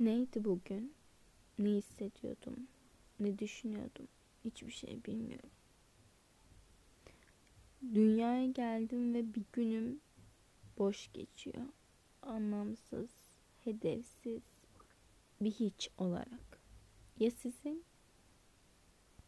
Neydi bugün? Ne hissediyordum? Ne düşünüyordum? Hiçbir şey bilmiyorum. Dünyaya geldim ve bir günüm boş geçiyor. Anlamsız, hedefsiz bir hiç olarak. Ya sizin?